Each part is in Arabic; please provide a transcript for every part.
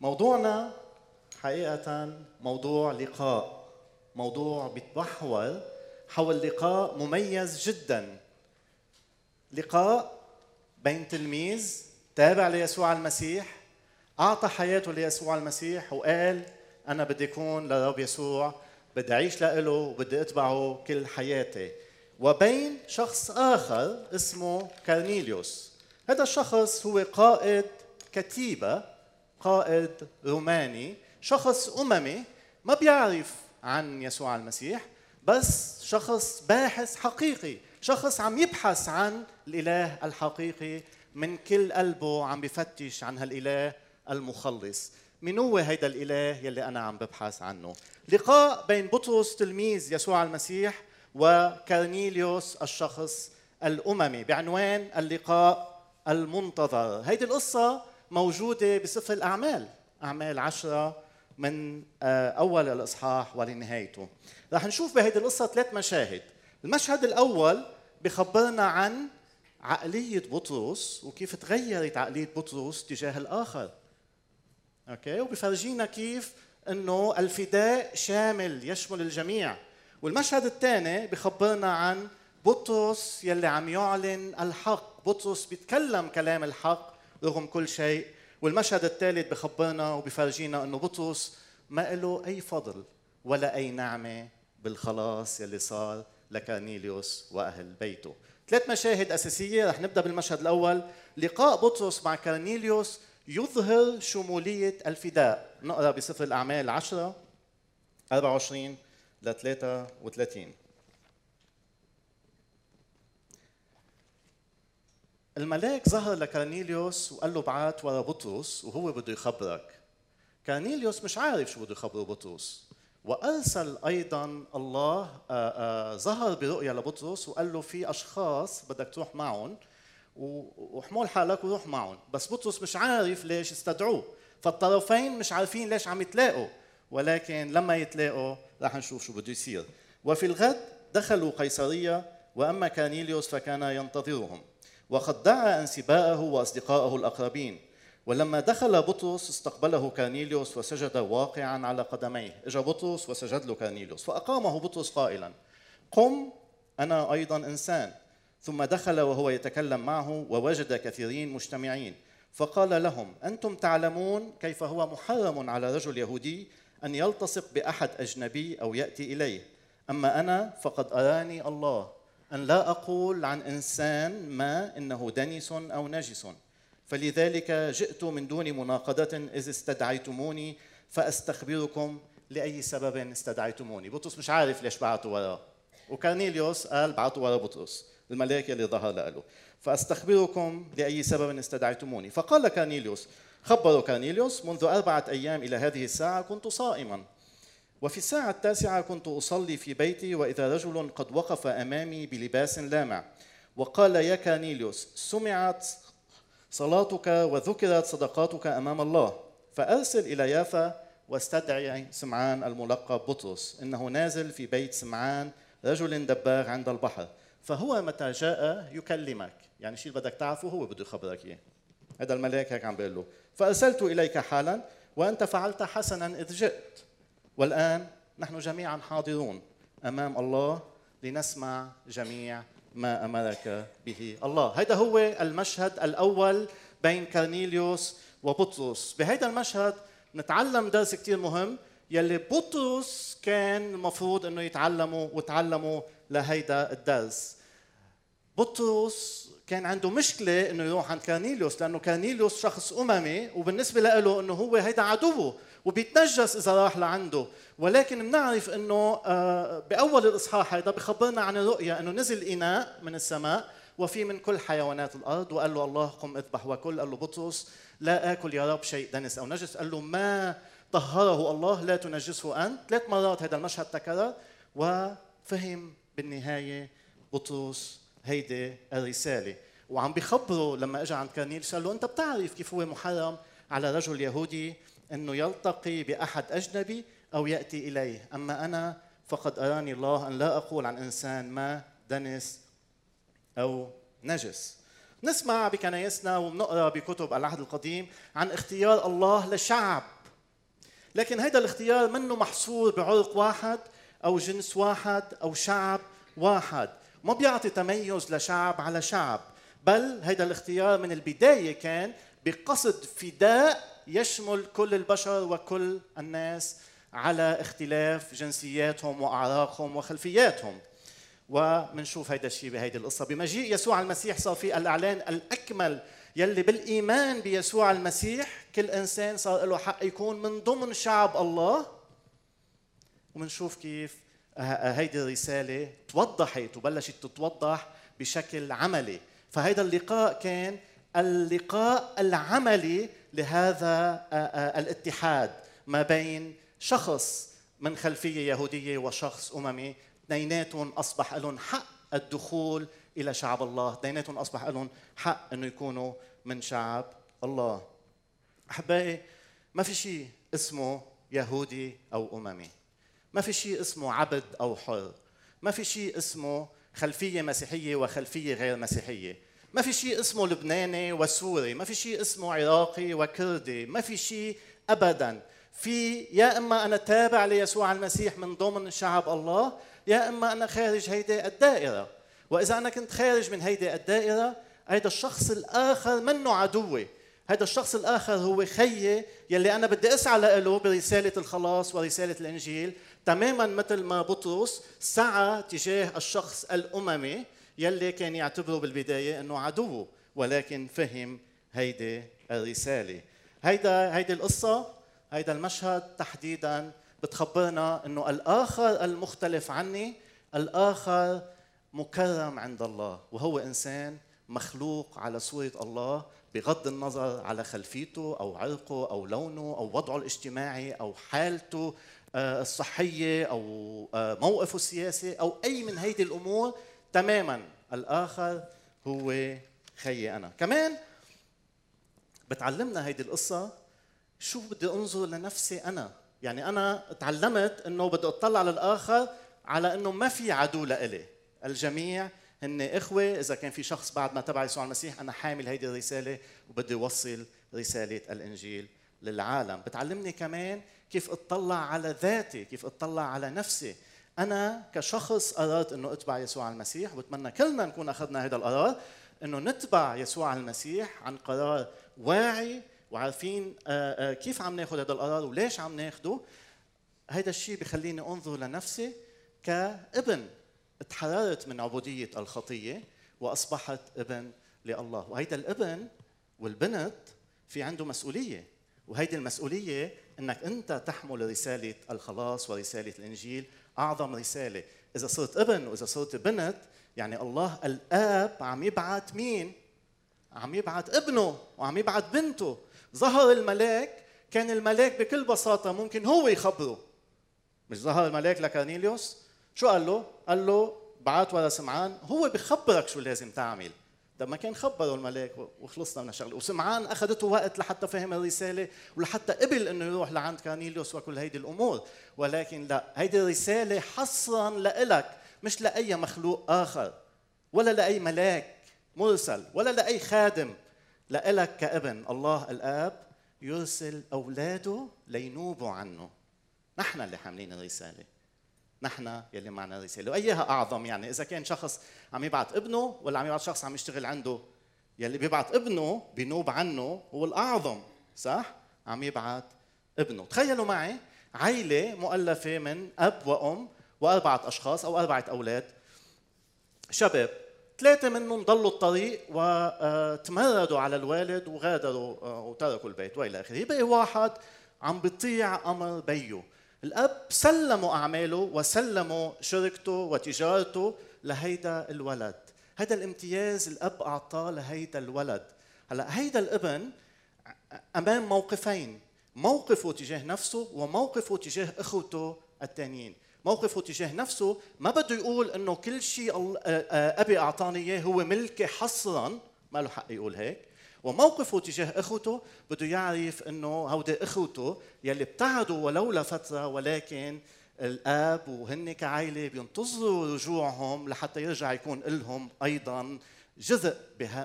موضوعنا حقيقة موضوع لقاء موضوع بيتمحور حول لقاء مميز جدا. لقاء بين تلميذ تابع ليسوع المسيح أعطى حياته ليسوع المسيح وقال أنا بدي أكون لرب يسوع بدي أعيش لإله وبدي أتبعه كل حياتي. وبين شخص آخر اسمه كارنيليوس. هذا الشخص هو قائد كتيبة قائد روماني شخص أممي ما بيعرف عن يسوع المسيح بس شخص باحث حقيقي شخص عم يبحث عن الإله الحقيقي من كل قلبه عم بفتش عن هالإله المخلص. من هو هيدا الإله يلي أنا عم ببحث عنه؟ لقاء بين بطرس تلميذ يسوع المسيح وكارنيليوس الشخص الأممي بعنوان اللقاء المنتظر. هيدي القصة موجودة بسفر الأعمال أعمال عشرة من آه، أول الإصحاح ولنهايته. رح نشوف بهيدي القصة ثلاث مشاهد. المشهد الأول بخبرنا عن عقلية بطرس وكيف تغيرت عقلية بطرس تجاه الآخر. أوكي؟ وبفرجينا كيف إنه الفداء شامل يشمل الجميع. والمشهد الثاني بخبرنا عن بطرس يلي عم يعلن الحق. بطرس بيتكلم كلام الحق رغم كل شيء. والمشهد الثالث بخبرنا وبفرجينا أنه بطرس ما له أي فضل ولا أي نعمة بالخلاص يلي صار لكارنيليوس وأهل بيته. ثلاث مشاهد أساسية رح نبدأ بالمشهد الأول. لقاء بطرس مع كارنيليوس يظهر شمولية الفداء. نقرأ بسفر الأعمال 10 24 ل 33 الملاك ظهر لكارنيليوس وقال له بعت ورا بطرس وهو بده يخبرك. كارنيليوس مش عارف شو بده يخبره بطرس. وأرسل أيضا الله آه، آه، ظهر برؤيا لبطرس وقال له في أشخاص بدك تروح معهم وحمول حالك وروح معهم. بس بطرس مش عارف ليش استدعوه. فالطرفين مش عارفين ليش عم يتلاقوا. ولكن لما يتلاقوا راح نشوف شو بده يصير. وفي الغد دخلوا قيصرية وأما كانيليوس فكان ينتظرهم. وقد دعا أنسباءه وأصدقائه الأقربين. ولما دخل بطرس استقبله كانيليوس وسجد واقعا على قدميه. إجا بطرس وسجد له كانيليوس فأقامه بطرس قائلا قم أنا أيضا إنسان. ثم دخل وهو يتكلم معه ووجد كثيرين مجتمعين فقال لهم أنتم تعلمون كيف هو محرم على رجل يهودي أن يلتصق بأحد أجنبي أو يأتي إليه. أما أنا فقد أراني الله. أن لا أقول عن إنسان ما إنه دنس أو نجس. فلذلك جئت من دون مناقضة إذ استدعيتموني فأستخبركم لأي سبب استدعيتموني. بطرس مش عارف ليش بعثوا وراه. وكارنيليوس قال بعثوا ورا بطرس الملاك اللي ظهر له. فأستخبركم لأي سبب استدعيتموني. فقال كارنيليوس خبروا كارنيليوس منذ أربعة أيام إلى هذه الساعة كنت صائما. وفي الساعة التاسعة كنت أصلي في بيتي وإذا رجل قد وقف أمامي بلباس لامع وقال يا كارنيليوس سمعت صلاتك وذكرت صدقاتك أمام الله فأرسل إلى يافا واستدعي سمعان الملقب بطرس إنه نازل في بيت سمعان رجل دباغ عند البحر فهو متى جاء يكلمك؟ يعني شيء بدك تعرفه هو بده يخبرك إياه. هذا الملاك هيك عم بيقول له فأرسلت إليك حالا وأنت فعلت حسنا إذ جئت. والآن نحن جميعا حاضرون أمام الله لنسمع جميع ما أمرك به الله. هذا هو المشهد الأول بين كارنيليوس وبطرس. بهذا المشهد نتعلم درس كثير مهم يلي بطرس كان المفروض إنه يتعلمه وتعلمه لهيدا الدرس. بطرس كان عنده مشكلة إنه يروح عند كارنيليوس لأنه كارنيليوس شخص أممي وبالنسبة له إنه هو هيدا عدوه. وبيتنجس إذا راح لعنده. ولكن بنعرف إنه آه، بأول الإصحاح هيدا بخبرنا عن الرؤيا إنه نزل اناء من السماء وفي من كل حيوانات الأرض. وقال له الله قم اذبح وكل. قال له بطرس لا آكل يا رب شيء دنس أو نجس. قال له ما طهره الله لا تنجسه أنت. ثلاث مرات هذا المشهد تكرر. وفهم بالنهاية بطرس هيدي الرسالة. وعم بخبره لما اجى عند كارنيليوس قال له أنت بتعرف كيف هو محرم على رجل يهودي أنه يلتقي بأحد أجنبي أو يأتي إليه. أما أنا فقد أراني الله أن لا أقول عن إنسان ما دنس أو نجس. نسمع بكنايسنا وبنقرا بكتب العهد القديم عن اختيار الله لشعب. لكن هذا الاختيار منه محصور بعرق واحد أو جنس واحد أو شعب واحد. ما بيعطي تميز لشعب على شعب بل هذا الاختيار من البداية كان بقصد فداء يشمل كل البشر وكل الناس على اختلاف جنسياتهم وأعراقهم وخلفياتهم. ومنشوف هيدا الشيء بهيدي القصة. بمجيء يسوع المسيح صار في الإعلان الأكمل يلي بالإيمان بيسوع المسيح كل إنسان صار له حق يكون من ضمن شعب الله. ومنشوف كيف هيدي الرسالة توضحت وبلشت تتوضح بشكل عملي. فهيدا اللقاء كان اللقاء العملي لهذا الاتحاد ما بين شخص من خلفية يهودية وشخص أممي اثنيناتهم أصبح لهم حق الدخول إلى شعب الله اثنيناتهم أصبح لهم حق إنه يكونوا من شعب الله. أحبائي ما في شيء اسمه يهودي أو أممي. ما في شيء اسمه عبد أو حر. ما في شيء اسمه خلفية مسيحية وخلفية غير مسيحية. ما في شيء اسمه لبناني وسوري ما في شيء اسمه عراقي وكردي ما في شيء ابدا. في يا إما أنا تابع ليسوع المسيح من ضمن شعب الله يا إما أنا خارج هيدي الدائرة. وإذا أنا كنت خارج من هيدي الدائرة هيدا الشخص الآخر منه عدوي. هذا الشخص الآخر هو خيي يلي أنا بدي أسعى له برسالة الخلاص ورسالة الإنجيل. تماما مثل ما بطرس سعى تجاه الشخص الأممي يلي كان يعتبره بالبداية أنه عدوه ولكن فهم هيدي الرسالة. هيدا هيدي القصة هيدا المشهد تحديدا بتخبرنا أنه الآخر المختلف عني الآخر مكرم عند الله وهو إنسان مخلوق على صورة الله بغض النظر على خلفيته أو عرقه أو لونه أو وضعه الاجتماعي أو حالته آه، الصحية أو آه، موقفه السياسي أو أي من هيدي الأمور تماما. الآخر هو خيي أنا. كمان بتعلمنا هيدي القصة شو بدي أنظر لنفسي أنا؟ يعني أنا تعلمت إنه بدي أطلع للآخر على إنه ما في عدو لإلي. الجميع هن إخوة. إذا كان في شخص بعد ما تبع يسوع المسيح أنا حامل هيدي الرسالة وبدي اوصل رسالة الإنجيل للعالم. بتعلمني كمان كيف أطلع على ذاتي كيف أطلع على نفسي. أنا كشخص قررت أنه أتبع يسوع المسيح وبتمنى كلنا نكون أخذنا هذا القرار أنه نتبع يسوع المسيح عن قرار واعي وعارفين آه، آه، كيف عم ناخذ هذا القرار وليش عم ناخده. هذا الشيء بخليني أنظر لنفسي كابن تحررت من عبودية الخطية وأصبحت ابن لله. وهيدا الابن والبنت في عنده مسؤولية وهيدي المسؤولية إنك أنت تحمل رسالة الخلاص ورسالة الإنجيل أعظم رسالة. إذا صرت ابن وإذا صرت بنت يعني الله الآب عم يبعث مين؟ عم يبعث ابنه وعم يبعث بنته. ظهر الملاك كان الملاك بكل بساطة ممكن هو يخبره. مش ظهر الملاك لكارنيليوس؟ شو قال له؟ قال له بعت ورا سمعان. هو بخبرك شو لازم تعمل. طب ما كان خبره الملاك وخلصنا من الشغلة. وسمعان أخذته وقت لحتى فهم الرسالة ولحتى قبل إنه يروح لعند كارنيليوس وكل هيدي الأمور. ولكن لا هيدي الرسالة حصرا لإلك مش لأي مخلوق آخر ولا لأي ملاك مرسل ولا لأي خادم. لإلك كابن الله الآب يرسل أولاده لينوبوا عنه. نحن اللي حاملين الرسالة. نحن يلي معنا رسالة. وأيها أعظم يعني إذا كان شخص عم يبعث ابنه ولا عم يبعث شخص عم يشتغل عنده يلي بيبعث ابنه بينوب عنه هو الأعظم صح؟ عم يبعث ابنه. تخيلوا معي عائله مؤلفة من أب وأم وأربعة أشخاص أو أربعة أولاد. شباب ثلاثة منهم ضلوا الطريق وتمردوا على الوالد وغادروا آه، وتركوا البيت وإلى آخره، بقي واحد عم بيطيع أمر بيه، الأب سلموا أعماله وسلموا شركته وتجارته لهيدا الولد. هذا الامتياز الأب أعطاه لهيدا الولد. هلأ هيدا الابن أمام موقفين موقفه تجاه نفسه وموقفه تجاه أخوته الثانيين موقفه تجاه نفسه ما بده يقول إنه كل شيء أبي أعطاني إياه هو ملكي حصرا. ما له حق يقول هيك. وموقفه تجاه إخوته بده يعرف إنه هودي إخوته يلي ابتعدوا ولو لفتره ولكن الآب وهن كعائلة بينتظروا رجوعهم لحتى يرجع يكون لهم أيضا جزء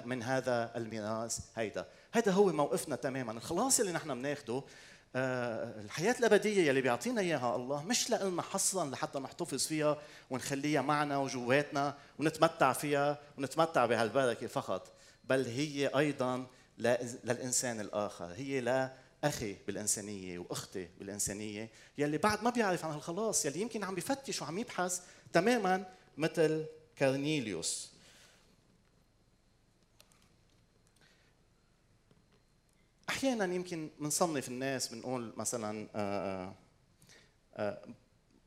من هذا الميراث هيدا. هيدا هو موقفنا تماما. الخلاص اللي نحن بناخده آه، الحياة الأبدية يلي بيعطينا إياها الله مش لنا حصرا لحتى نحتفظ فيها ونخليها معنا وجواتنا ونتمتع فيها ونتمتع بهالبركة فقط. بل هي أيضا للإنسان الآخر. هي لأخي بالإنسانية وأختي بالإنسانية يلي بعد ما بيعرف عن الخلاص يلي يمكن عم بفتش وعم يبحث تماما مثل كارنيليوس. أحيانا يمكن بنصنف الناس بنقول مثلا آه، آه،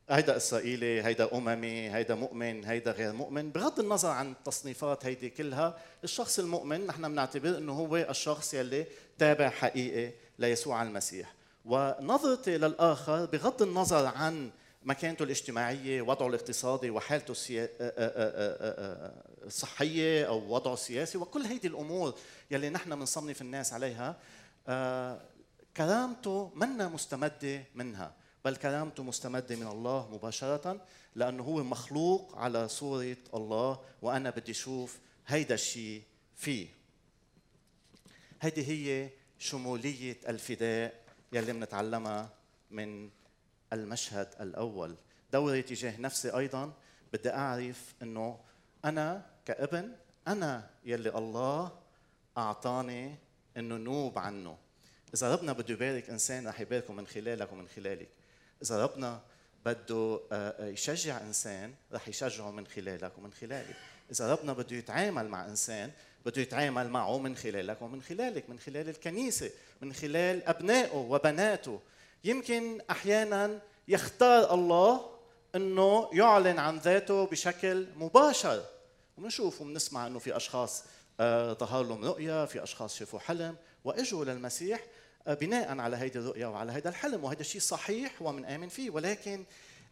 هيدا إسرائيلي هيدا أممي هيدا مؤمن هيدا غير مؤمن. بغض النظر عن التصنيفات هيدي كلها الشخص المؤمن نحن بنعتبر إنه هو الشخص يلي تابع حقيقي ليسوع المسيح. ونظرتي للآخر بغض النظر عن مكانته الاجتماعية وضعه الاقتصادي وحالته الصحيه أو وضعه السياسي وكل هيدي الأمور يلي نحن بنصنف الناس عليها آه، كرامته منا مستمدة منها. بل كرامته مستمدة من الله مباشرة لأنه هو مخلوق على صورة الله وأنا بدي أشوف هيدا الشيء فيه. هيدي هي شمولية الفداء يلي بنتعلمها من المشهد الأول. دوري تجاه نفسي أيضا بدي أعرف أنه أنا كابن أنا يلي الله أعطاني إنه نوب عنه. إذا ربنا بده يبارك إنسان رح يباركه من خلالك ومن خلالك. إذا ربنا بده آه، آه، يشجع إنسان رح يشجعه من خلالك ومن خلالك إذا ربنا بده يتعامل مع إنسان بده يتعامل معه من خلالك ومن خلالك من خلال الكنيسة من خلال أبنائه وبناته. يمكن أحيانا يختار الله إنه يعلن عن ذاته بشكل مباشر. وبنشوف وبنسمع إنه في أشخاص آه، ظهر لهم رؤيا في أشخاص شافوا حلم وإجوا للمسيح بناء على هيدي الرؤيا وعلى هذا الحلم وهذا الشيء صحيح ومن فيه. ولكن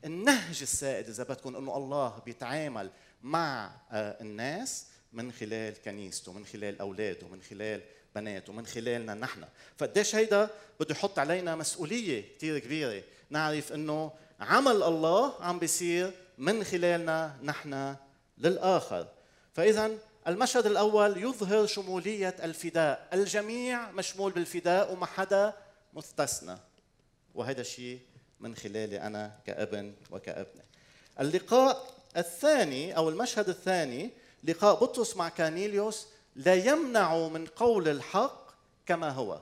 النهج السائد إذا بدكم أنه الله بيتعامل مع آه، الناس من خلال كنيسته من خلال أولاده من خلال بناته من خلالنا نحن. فقديش هيدا بده يحط علينا مسؤولية كثير كبيرة. نعرف أنه عمل الله عم بيصير من خلالنا نحن للآخر. فاذا المشهد الأول يظهر شمولية الفداء. الجميع مشمول بالفداء وما حدا مستثنى. وهذا الشيء من خلالي أنا كابن وكأبنة. اللقاء الثاني أو المشهد الثاني لقاء بطرس مع كانيليوس لا يمنع من قول الحق كما هو.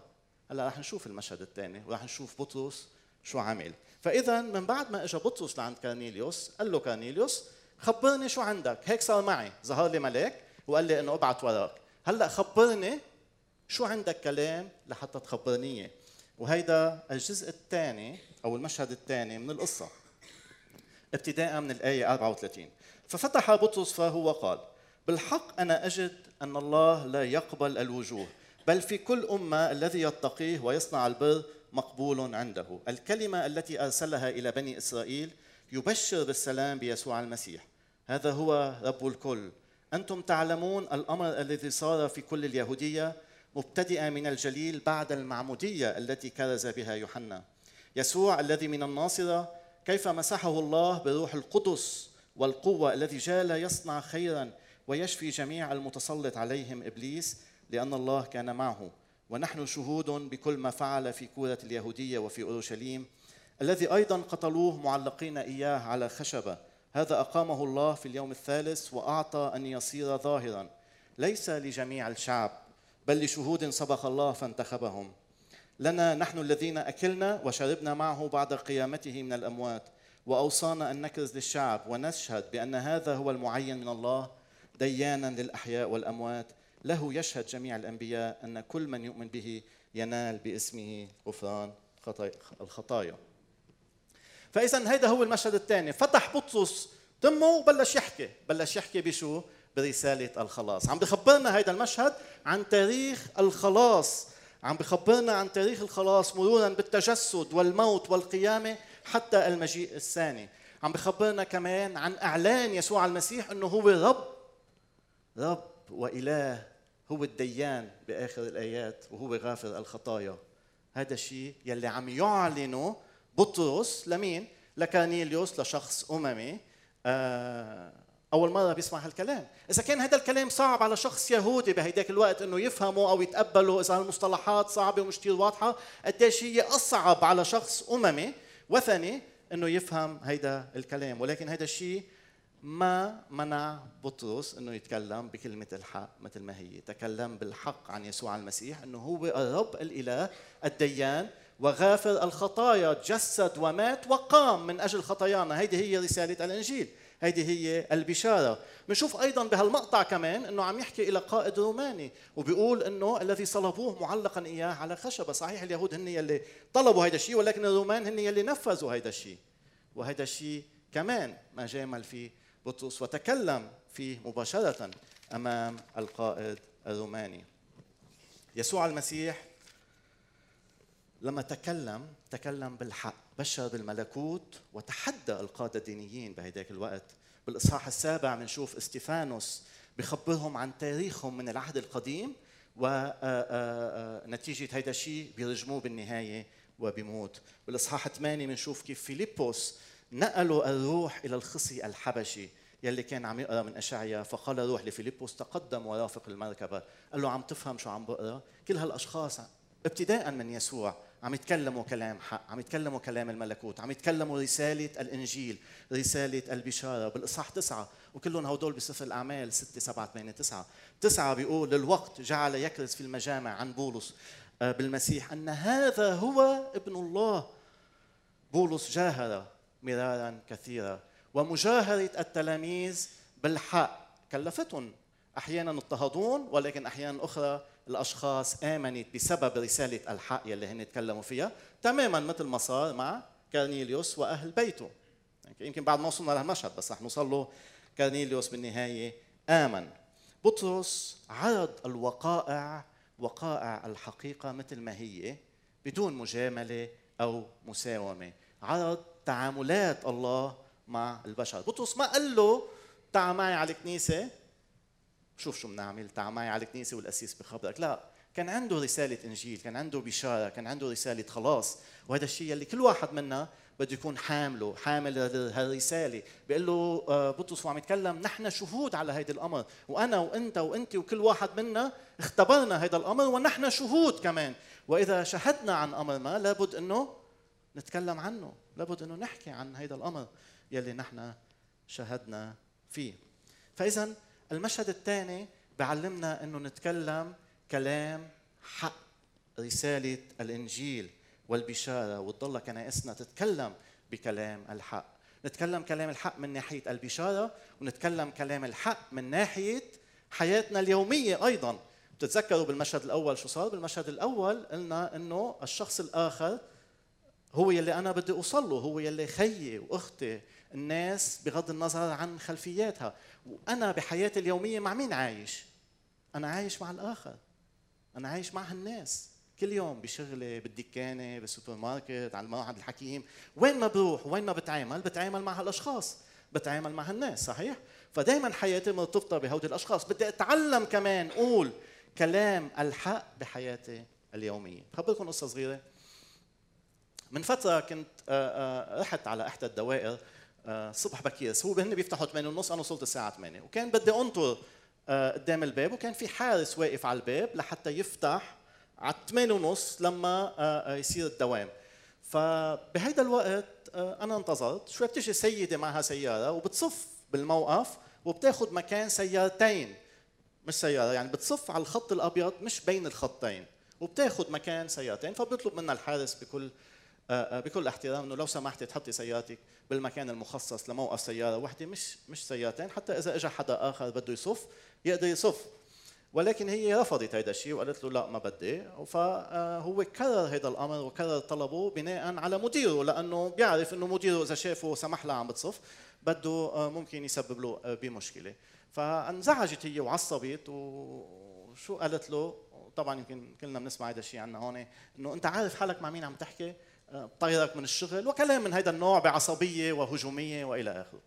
هلا رح نشوف المشهد الثاني ورح نشوف بطرس شو عمل. فإذا من بعد ما اجى بطرس لعند كارنيليوس قال له كارنيليوس خبرني شو عندك هيك صار معي. ظهر لي ملاك وقال لي إنه أبعت وراك. هلأ خبرني شو عندك كلام لحتى تخبرني. وهيدا الجزء الثاني أو المشهد الثاني من القصة. ابتداء من الآية 34 ففتح بطرس فاه وقال بالحق أنا أجد أن الله لا يقبل الوجوه بل في كل أمة الذي يتقيه ويصنع البر مقبول عنده. الكلمة التي أرسلها إلى بني إسرائيل يبشر بالسلام بيسوع المسيح. هذا هو رب الكل. أنتم تعلمون الأمر الذي صار في كل اليهودية مبتدئا من الجليل بعد المعمودية التي كرز بها يوحنا. يسوع الذي من الناصرة كيف مسحه الله بروح القدس والقوة الذي جال يصنع خيرا ويشفي جميع المتسلط عليهم إبليس لأن الله كان معه. ونحن شهود بكل ما فعل في كورة اليهودية وفي أورشليم الذي أيضا قتلوه معلقين إياه على خشبة. هذا أقامه الله في اليوم الثالث وأعطى أن يصير ظاهرا ليس لجميع الشعب بل لشهود سبق الله فانتخبهم. لنا نحن الذين أكلنا وشربنا معه بعد قيامته من الأموات وأوصانا أن نكرز للشعب ونشهد بأن هذا هو المعين من الله ديانا للأحياء والأموات. له يشهد جميع الأنبياء أن كل من يؤمن به ينال باسمه غفران الخطايا. فإذا هيدا هو المشهد الثاني. فتح بطرس تمه وبلش يحكي. بلش يحكي بشو؟ برسالة الخلاص. عم بخبرنا هيدا المشهد عن تاريخ الخلاص. عم بخبرنا عن تاريخ الخلاص مرورا بالتجسد والموت والقيامة حتى المجيء الثاني. عم بخبرنا كمان عن إعلان يسوع المسيح إنه هو رب. رب وإله هو الديان بآخر الآيات وهو غافر الخطايا. هذا الشيء يلي عم يعلنه بطرس لمين؟ لكانيليوس لشخص أممي. آه أول مرة بيسمع هالكلام. إذا كان هذا الكلام صعب على شخص يهودي بهيداك الوقت إنه يفهمه أو يتقبله إذا المصطلحات صعبة ومش كثير واضحة قديش هي أصعب على شخص أممي؟ وثني إنه يفهم هيدا الكلام. ولكن هيدا الشيء ما منع بطرس إنه يتكلم بكلمة الحق مثل ما هي. تكلم بالحق عن يسوع المسيح إنه هو الرب الإله الديان وغافر الخطايا تجسد ومات وقام من أجل خطايانا. هيدي هي رسالة الإنجيل. هيدي هي البشارة. بنشوف أيضا بهالمقطع كمان أنه عم يحكي إلى قائد روماني وبيقول أنه الذي صلبوه معلقا إياه على خشبة. صحيح اليهود هن يلي طلبوا هيدا الشيء ولكن الرومان هن يلي نفذوا هيدا الشيء. وهيدا الشيء كمان ما جامل فيه بطرس. وتكلم فيه مباشرة أمام القائد الروماني. يسوع المسيح لما تكلم تكلم بالحق بشر بالملكوت وتحدى القادة الدينيين بهداك الوقت. بالإصحاح السابع بنشوف إستيفانوس بخبرهم عن تاريخهم من العهد القديم ونتيجة هيدا الشيء بيرجموه بالنهاية وبيموت. بالإصحاح 8 بنشوف كيف فيليبوس نقلوا الروح إلى الخصي الحبشي يلي كان عم يقرأ من اشعيا فقال روح لفيليبوس تقدم ورافق المركبة. قال له عم تفهم شو عم بقرأ؟ كل هالأشخاص ابتداء من يسوع. عم يتكلموا كلام حق عم يتكلموا كلام الملكوت عم يتكلموا رسالة الإنجيل رسالة البشارة بالإصحاح تسعة. وكلهم هدول بسفر الأعمال ستة سبعة ثمانية تسعة. تسعة بيقول للوقت جعل يكرز في المجامع عن بولس آه، بالمسيح أن هذا هو ابن الله. بولس جاهر مرارا كثيرا. ومجاهرة التلاميذ بالحق كلفتهم. أحيانا اضطهدون ولكن أحيانا أخرى الأشخاص آمنت بسبب رسالة الحق يلي هن تكلموا فيها. تماما مثل ما صار مع كارنيليوس وأهل بيته. يمكن بعد ما وصلنا لهالمشهد بس رح نوصل له. كارنيليوس بالنهاية آمن. بطرس عرض الوقائع وقائع الحقيقة مثل ما هي بدون مجاملة أو مساومة. عرض تعاملات الله مع البشر. بطرس ما قال له تعال معي على الكنيسة. شوف شو بنعمل تعال معي على الكنيسة والقسيس بخبرك. لا كان عنده رسالة إنجيل كان عنده بشارة كان عنده رسالة خلاص. وهذا الشيء اللي كل واحد منا بده يكون حامله حامل هالرسالة بيقول له آه، بطرس وعم يتكلم نحن شهود على هيدا الأمر وأنا وأنت وأنت وكل واحد منا اختبرنا هيدا الأمر ونحن شهود كمان. وإذا شهدنا عن أمر ما لابد أنه نتكلم عنه لابد أنه نحكي عن هيدا الأمر يلي نحن شهدنا فيه. فإذا المشهد الثاني بعلمنا إنه نتكلم كلام حق رسالة الإنجيل والبشارة. وتضل كنائسنا تتكلم بكلام الحق. نتكلم كلام الحق من ناحية البشارة ونتكلم كلام الحق من ناحية حياتنا اليومية أيضا. بتتذكروا بالمشهد الأول شو صار؟ بالمشهد الأول قلنا إنه الشخص الآخر هو يلي أنا بدي أوصل له هو يلي خيي واختي الناس بغض النظر عن خلفياتها. وأنا بحياتي اليومية مع مين عايش؟ أنا عايش مع الآخر. أنا عايش مع هالناس كل يوم بشغلي بالدكانة بالسوبر ماركت على المعهد الحكيم. وين ما بروح وين ما بتعامل بتعامل مع هالأشخاص. بتعامل مع هالناس صحيح؟ فدائما حياتي مرتبطة بهودي الأشخاص. بدي أتعلم كمان أقول كلام ألحق بحياتي اليومية. بخبركم قصة صغيرة. من فترة كنت آه، آه، رحت على إحدى الدوائر. الصبح آه، بكير هو هن بيفتحوا 8 ونص. أنا وصلت الساعة 8 وكان بدي أنطر آه، قدام الباب. وكان في حارس واقف على الباب لحتى يفتح على 8 ونص لما آه، يصير الدوام. فبهيدا الوقت أنا انتظرت. شوي بتجي سيدة معها سيارة وبتصف بالموقف وبتاخذ مكان سيارتين. مش سيارة يعني بتصف على الخط الأبيض مش بين الخطين. وبتاخذ مكان سيارتين فبيطلب منا الحارس بكل بكل احترام إنه لو سمحتي تحطي سيارتك بالمكان المخصص لموقف سيارة وحدة مش مش سيارتين حتى إذا اجى حدا آخر بده يصف يقدر يصف. ولكن هي رفضت هذا الشيء وقالت له لا ما بدي. فهو كرر هذا الأمر وكرر طلبه بناء على مديره لأنه بيعرف إنه مديره إذا شافه سمح لها عم بتصف بده ممكن يسبب له بمشكلة. فانزعجت هي وعصبت وشو قالت له؟ طبعا يمكن كلنا بنسمع هذا الشيء عنا هون إنه أنت عارف حالك مع مين عم تحكي؟ طيرك من الشغل وكلام من هذا النوع بعصبية وهجومية وإلى آخره.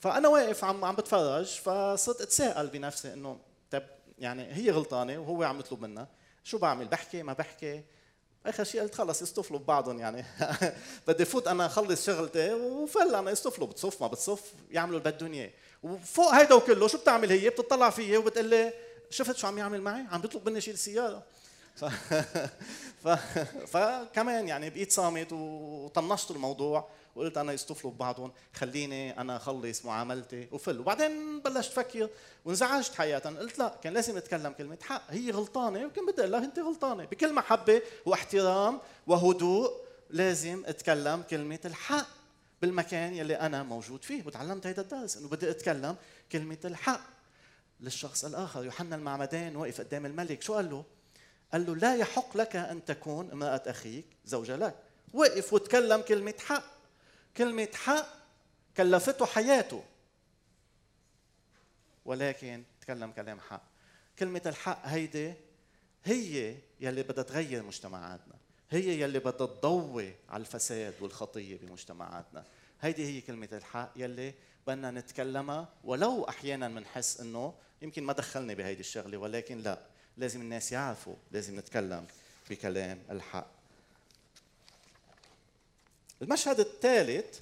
فأنا واقف عم عم بتفرج فصرت أتساءل بنفسي إنه طب يعني هي غلطانة وهو عم يطلب منا شو بعمل؟ بحكي؟ ما بحكي؟ آخر شيء قلت خلص يصطفلوا ببعضهم يعني. بدي فوت أنا اخلص شغلتي وفل أنا يصطفلوا بتصف ما بتصف يعملوا اللي بدهم إياه. وفوق هيدا وكله شو بتعمل هي؟ بتطلع فيي وبتقول لي شفت شو عم يعمل معي؟ عم بيطلب مني شيل السياره ف... فكمان يعني بقيت صامت وطنشت الموضوع وقلت أنا يصطفلوا ببعضهم خليني أنا أخلص معاملتي وفل. وبعدين بلشت أفكر وانزعجت حقيقه قلت لا كان لازم أتكلم كلمة حق. هي غلطانة وكان بدي أقول لها أنت غلطانة. بكل محبة واحترام وهدوء لازم أتكلم كلمة الحق بالمكان يلي أنا موجود فيه. وتعلمت هذا الدرس إنه بدي أتكلم كلمة الحق للشخص الآخر. يوحنا المعمدان وقف قدام الملك. شو قال له؟ قال له لا يحق لك أن تكون امرأة أخيك زوجة لك. وقف وتكلم كلمة حق. كلمة حق كلفته حياته. ولكن تكلم كلام حق. كلمة الحق هيدي هي يلي بدها تغير مجتمعاتنا. هي يلي بدها تضوي على الفساد والخطية بمجتمعاتنا. هيدي هي كلمة الحق يلي بدنا نتكلمها. ولو أحيانا بنحس إنه يمكن ما دخلني بهيدي الشغلة ولكن لا. لازم الناس يعرفوا لازم نتكلم بكلام الحق. المشهد الثالث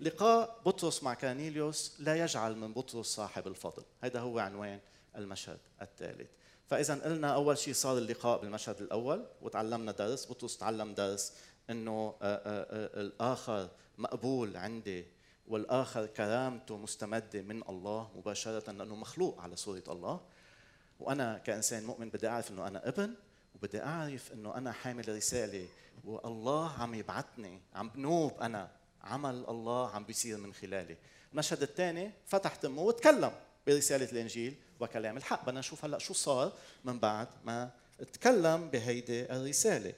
لقاء بطرس مع كانيليوس لا يجعل من بطرس صاحب الفضل. هذا هو عنوان المشهد الثالث. فإذا قلنا أول شيء صار اللقاء بالمشهد الأول وتعلمنا درس بطرس تعلم درس إنه آه، آه، آه، الآخر مقبول عندي والآخر كرامته مستمدة من الله مباشرة لأنه مخلوق على صورة الله. وأنا كإنسان مؤمن بدي أعرف إنه أنا ابن وبدي أعرف إنه أنا حامل رسالة والله عم يبعثني عم بنوب أنا عمل الله عم بيصير من خلالي. المشهد الثاني فتح تمه وتكلم برسالة الإنجيل وكلام الحق. بدنا نشوف هلأ شو صار من بعد ما تكلم بهيدي الرسالة.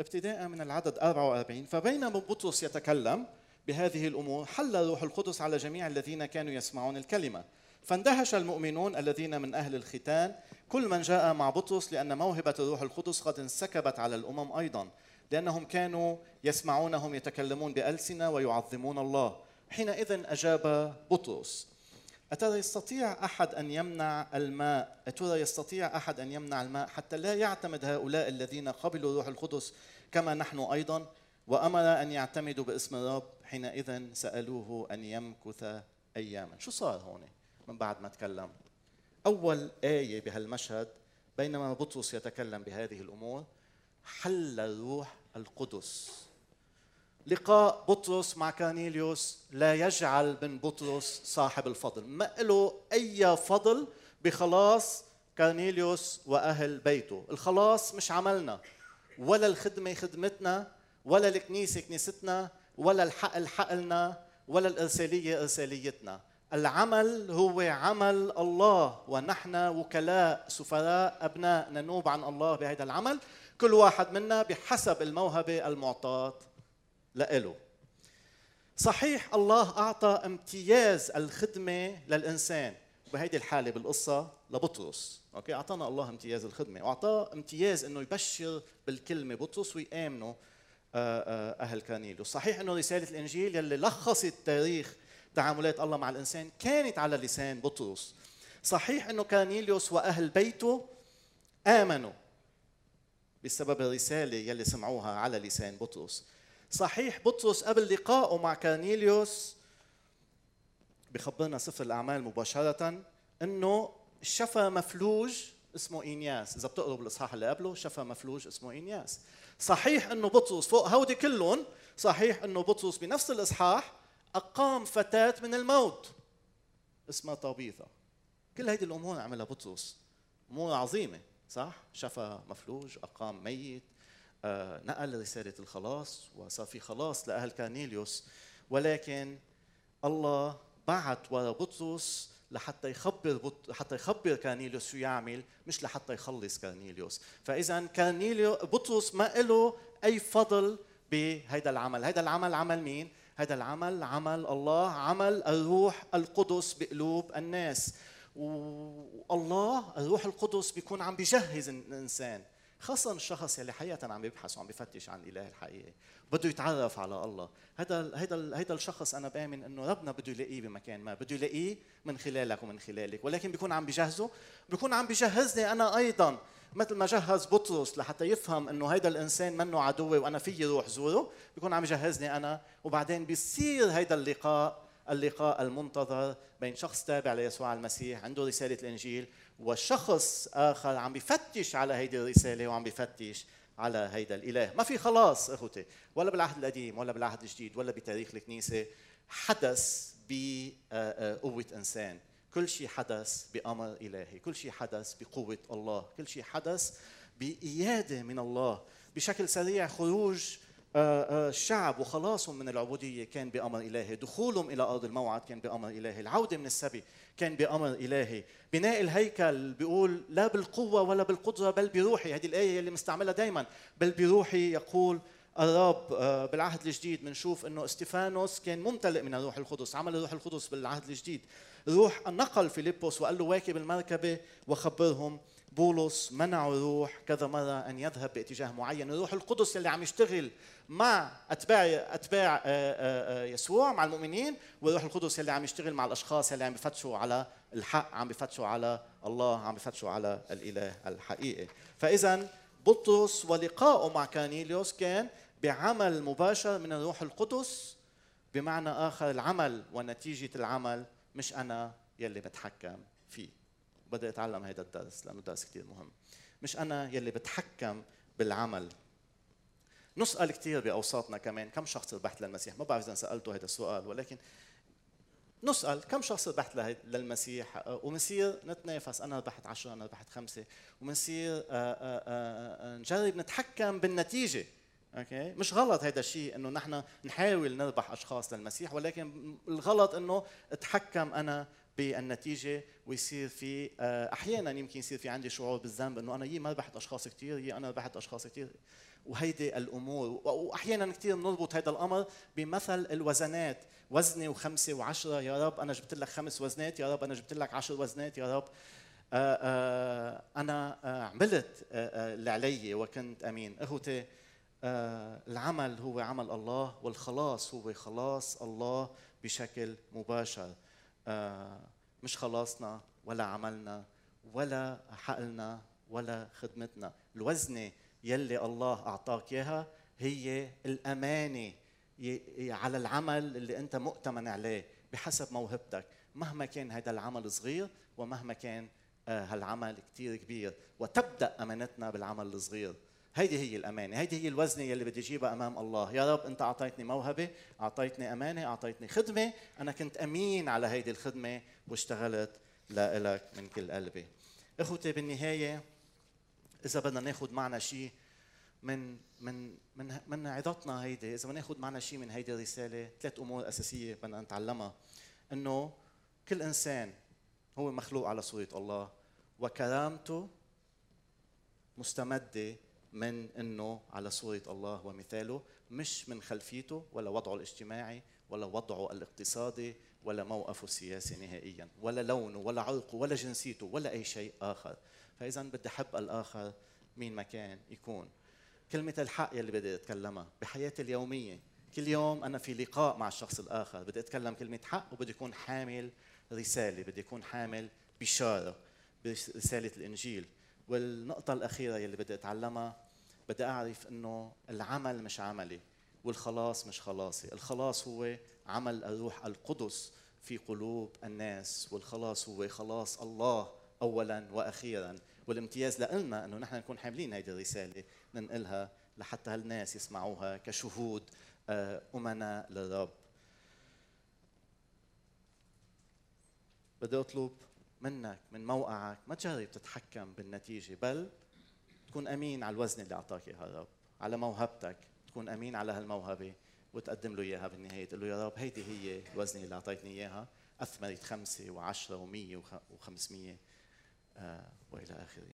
ابتداء من العدد 44 فبينما بطرس يتكلم بهذه الأمور حل الروح القدس على جميع الذين كانوا يسمعون الكلمة. فاندهش المؤمنون الذين من أهل الختان كل من جاء مع بطرس لأن موهبة الروح القدس قد انسكبت على الأمم أيضا لأنهم كانوا يسمعونهم يتكلمون بألسنة ويعظمون الله. حينئذ أجاب بطرس. أترى يستطيع أحد أن يمنع الماء؟ أترى يستطيع أحد أن يمنع الماء؟ حتى لا يعتمد هؤلاء الذين قبلوا الروح القدس كما نحن أيضا. وأمر أن يعتمدوا باسم الرب حينئذ سألوه أن يمكث أياما. شو صار هون من بعد ما تكلم؟ أول آية بهالمشهد بينما بطرس يتكلم بهذه الأمور حل الروح القدس. لقاء بطرس مع كارنيليوس لا يجعل من بطرس صاحب الفضل. ما له أي فضل بخلاص كارنيليوس وأهل بيته. الخلاص مش عملنا ولا الخدمة خدمتنا ولا الكنيسة كنيستنا ولا الحقل حقلنا ولا الإرسالية إرساليتنا. العمل هو عمل الله ونحن وكلاء سفراء أبناء ننوب عن الله بهذا العمل. كل واحد منا بحسب الموهبة المعطاة لإله. صحيح الله أعطى امتياز الخدمة للإنسان بهيدي الحالة بالقصة لبطرس. أوكي؟ أعطانا الله امتياز الخدمة وأعطاه امتياز أنه يبشر بالكلمة بطرس ويآمنوا آه، آه، أهل كارنيليوس صحيح أنه رسالة الإنجيل يلي لخصت تاريخ تعاملات الله مع الإنسان كانت على لسان بطرس. صحيح أنه كارنيليوس وأهل بيته آمنوا بسبب الرسالة يلي سمعوها على لسان بطرس. صحيح بطرس قبل لقائه مع كارنيليوس بخبرنا سفر الأعمال مباشرة أنه شفى مفلوج اسمه إينياس. إذا بتقروا بالإصحاح اللي قبله شفى مفلوج اسمه إينياس. صحيح إنه بطرس فوق هودي كلهم صحيح إنه بطرس بنفس الإصحاح أقام فتاة من الموت. اسمها طابيثا كل هذه الأمور عملها بطرس. أمور عظيمة صح؟ شفى مفلوج أقام ميت آه، نقل رسالة الخلاص وصار في خلاص لأهل كارنيليوس ولكن الله بعت ورا بطرس لحتى يخبر بط... حتى يخبر كارنيليوس شو يعمل مش لحتى يخلص كارنيليوس. فاذا كارنيليو بطرس ما له أي فضل بهذا العمل. هذا العمل عمل مين؟ هذا العمل عمل الله عمل الروح القدس بقلوب الناس. والله الروح القدس بيكون عم بيجهز الإنسان. خاصة الشخص اللي حقيقة عم يبحث وعم بفتش عن الإله الحقيقي بده يتعرف على الله. هذا هذا هذا الشخص أنا بآمن إنه ربنا بده يلاقيه بمكان ما بده يلاقيه من خلالك ومن خلالك. ولكن بيكون عم بيجهزه بيكون عم بيجهزني أنا أيضا. مثل ما جهز بطرس لحتى يفهم إنه هيدا الإنسان منه عدوي وأنا فيي روح زوره بيكون عم يجهزني أنا. وبعدين بيصير هيدا اللقاء اللقاء المنتظر بين شخص تابع ليسوع المسيح عنده رسالة الإنجيل وشخص آخر عم بفتش على هيدي الرسالة وعم بفتش على هيدا الإله. ما في خلاص أخوتي ولا بالعهد القديم ولا بالعهد الجديد ولا بتاريخ الكنيسة. حدث بقوة إنسان. كل شيء حدث بأمر إلهي. كل شيء حدث بقوة الله. كل شيء حدث بإيادة من الله. بشكل سريع خروج الشعب آه، آه، وخلاصهم من العبودية كان بأمر إلهي، دخولهم إلى أرض الموعد كان بأمر إلهي، العودة من السبي كان بأمر إلهي، بناء الهيكل بيقول لا بالقوة ولا بالقدرة بل بروحي، هذه الآية اللي مستعملها دائما، بل بروحي يقول الرب آه، بالعهد الجديد بنشوف إنه استفانوس كان ممتلئ من الروح القدس، عمل الروح القدس بالعهد الجديد، روح نقل فيليبوس وقال له واكب المركبة وخبرهم بولس منعوا الروح كذا مرة أن يذهب باتجاه معين. الروح القدس اللي عم يشتغل مع أتباع أتباع آه، آه، آه، يسوع مع المؤمنين والروح القدس اللي عم يشتغل مع الأشخاص اللي عم بفتشوا على الحق عم بفتشوا على الله عم بفتشوا على الإله الحقيقي. فإذا بطرس ولقائه مع كانيليوس كان بعمل مباشر من الروح القدس بمعنى آخر العمل ونتيجة العمل مش أنا يلي بتحكم. فيه بدي أتعلم هذا الدرس لأنه درس كثير مهم. مش أنا يلي بتحكم بالعمل. نسأل كثير بأوساطنا كمان كم شخص ربحت للمسيح. ما بعرف إذا سالته هذا السؤال ولكن نسأل كم شخص ربحت للمسيح؟ ومنصير نتنافس. أنا ربحت عشرة أنا ربحت خمسة. ومنصير آه، آه، آه، نجرب نتحكم بالنتيجة. أوكي؟ مش غلط هذا الشيء إنه نحن نحاول نربح أشخاص للمسيح ولكن الغلط إنه اتحكم أنا بالنتيجة ويصير في آه، أحيانا يمكن يصير في عندي شعور بالذنب إنه أنا يي ما ربحت أشخاص كثير يي أنا ربحت أشخاص كثير وهيدي الأمور. واحيانا كثير بنربط هذا الأمر بمثل الوزنات. وزني وخمسة وعشرة يا رب أنا جبت لك خمس وزنات يا رب أنا جبت لك عشر وزنات يا رب. آه، آه، أنا عملت اللي علي وكنت أمين. اخوتي العمل هو عمل الله والخلاص هو خلاص الله بشكل مباشر. مش خلاصنا ولا عملنا ولا حقلنا ولا خدمتنا. الوزنة يلي الله أعطاك إياها هي الأمانة على العمل اللي أنت مؤتمن عليه بحسب موهبتك. مهما كان هذا العمل صغير ومهما كان آه، هالعمل كتير كبير. وتبدأ أمانتنا بالعمل الصغير. هيدي هي الأمانة هيدي هي الوزنة يلي بدي اجيبها أمام الله. يا رب أنت أعطيتني موهبة أعطيتني أمانة أعطيتني خدمة. أنا كنت أمين على هيدي الخدمة واشتغلت لك من كل قلبي. إخوتي بالنهاية إذا بدنا ناخذ معنا شيء من من من من عظتنا هيدي إذا بدنا ناخذ معنا شيء من هيدي الرساله ثلاث أمور أساسية بدنا نتعلمها. إنه كل إنسان هو مخلوق على صورة الله وكرامته مستمدة من إنه على صورة الله ومثاله مش من خلفيته ولا وضعه الاجتماعي ولا وضعه الاقتصادي ولا موقفه السياسي نهائيا ولا لونه ولا عرقه ولا جنسيته ولا أي شيء آخر. فاذا بدي أحب الآخر مين ما كان يكون. كلمة الحق يلي بدي أتكلمها بحياتي اليومية. كل يوم أنا في لقاء مع الشخص الآخر بدي أتكلم كلمة حق وبدي أكون حامل رسالة بدي أكون حامل بشارة برسالة الإنجيل. والنقطة الأخيرة يلي بدي أتعلمها بدي أعرف أنه العمل مش عملي والخلاص مش خلاصي. الخلاص هو عمل الروح القدس في قلوب الناس والخلاص هو خلاص الله أولا وأخيرا. والامتياز لنا أنه نحن نكون حاملين هذه الرسالة ننقلها لحتى هالناس يسمعوها كشهود آه، أمناء للرب. بدي أطلب منك من موقعك ما تجرب تتحكم بالنتيجة بل تكون أمين على الوزن اللي أعطاك اياه الرب على موهبتك تكون أمين على هالموهبة وتقدم له إياها بالنهاية. تقول له يا رب هيدي هي الوزنة اللي أعطيتني إياها. أثمرت خمسة وعشرة ومية وخمسمية آه وإلى آخره.